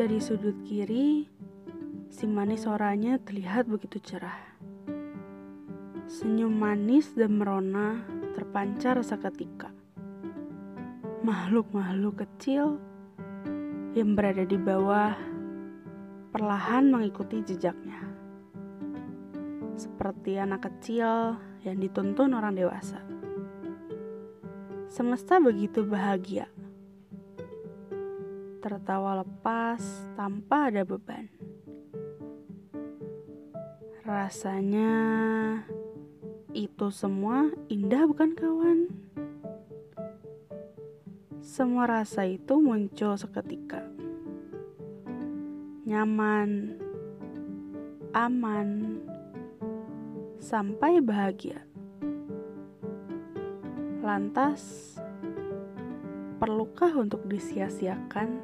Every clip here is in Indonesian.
Dari sudut kiri, si manis oranye terlihat begitu cerah. Senyum manis dan merona terpancar seketika. Makhluk-makhluk kecil yang berada di bawah perlahan mengikuti jejaknya. Seperti anak kecil yang dituntun orang dewasa. Semesta begitu bahagia. Tertawa lepas tanpa ada beban. Rasanya itu semua indah bukan kawan? Semua rasa itu muncul seketika. Nyaman, aman, sampai bahagia. Lantas, perlukah untuk disia-siakan?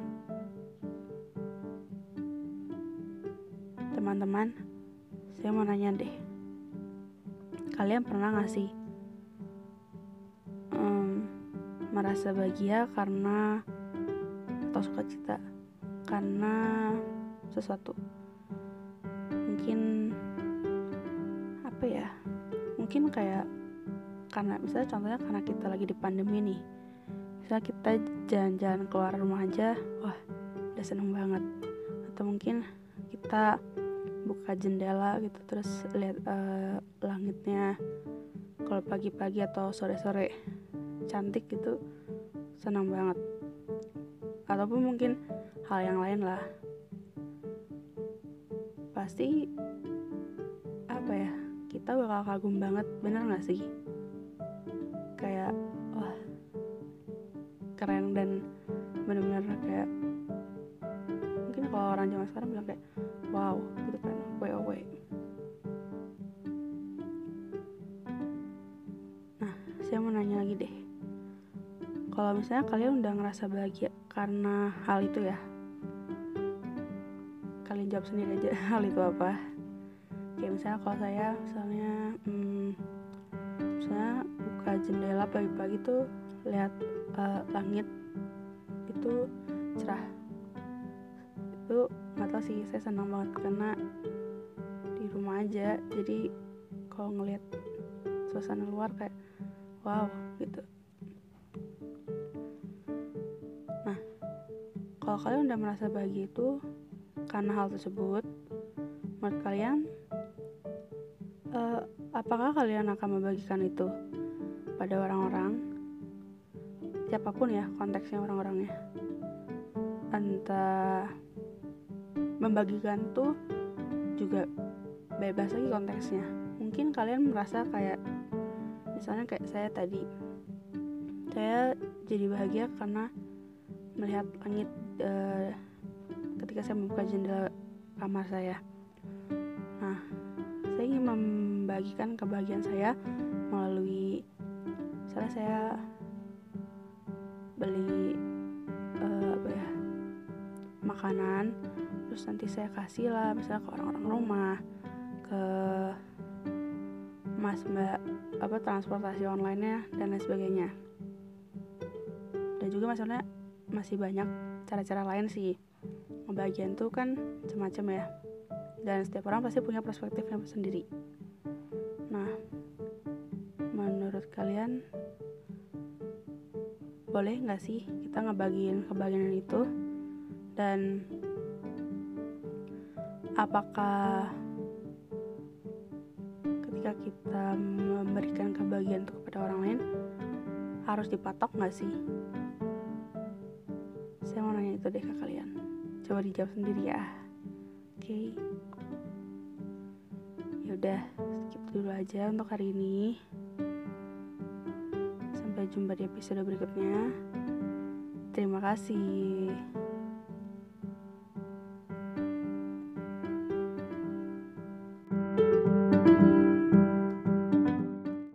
Teman-teman, saya mau nanya deh. Kalian pernah gak sih um, merasa bahagia karena atau suka cita karena sesuatu? Mungkin apa ya? Mungkin kayak karena misalnya contohnya karena kita lagi di pandemi nih misalnya kita jalan-jalan keluar rumah aja wah udah seneng banget. Atau mungkin kita buka jendela gitu terus lihat uh, langitnya. Kalau pagi-pagi atau sore-sore cantik gitu senang banget. Ataupun mungkin hal yang lain lah. Pasti apa ya kita bakal kagum banget bener gak sih? Kayak keren dan bener-bener kayak mungkin kalau orang zaman sekarang bilang kayak wow gitu kan way away nah saya mau nanya lagi deh. Kalau misalnya kalian udah ngerasa bahagia karena hal itu ya kalian jawab sendiri aja hal itu apa? Kayak misalnya kalau saya misalnya hmm, misalnya buka jendela pagi-pagi tuh lihat uh, langit itu cerah. Itu nggak tau sih saya senang banget karena di rumah aja. Jadi kalau ngelihat suasana luar kayak wow gitu. Nah kalau kalian udah merasa bahagia itu karena hal tersebut menurut kalian uh, apakah kalian akan membagikan itu pada orang-orang siapa pun ya konteksnya orang-orangnya. Entah membagikan tuh juga bebas lagi konteksnya. Mungkin kalian merasa kayak misalnya kayak saya tadi. Saya jadi bahagia karena melihat langit uh, ketika saya membuka jendela kamar saya. Nah saya ingin membagikan kebahagiaan saya melalui misalnya saya beli uh, ya makanan terus nanti saya kasih lah misalnya ke orang-orang rumah ke mas mbak apa transportasi online nya dan lain sebagainya. Dan juga maksudnya masih banyak cara-cara lain sih. Pembagian tuh kan macam-macam ya. Dan setiap orang pasti punya perspektifnya sendiri. Nah menurut kalian boleh nggak sih kita ngebagiin kebahagiaan itu? Dan apakah ketika kita memberikan kebahagiaan itu kepada orang lain harus dipatok nggak sih? Saya mau nanya itu deh ke kalian. Coba dijawab sendiri ya. Oke. Okay. yaudah skip dulu aja untuk hari ini sampai jumpa di episode berikutnya. Terima kasih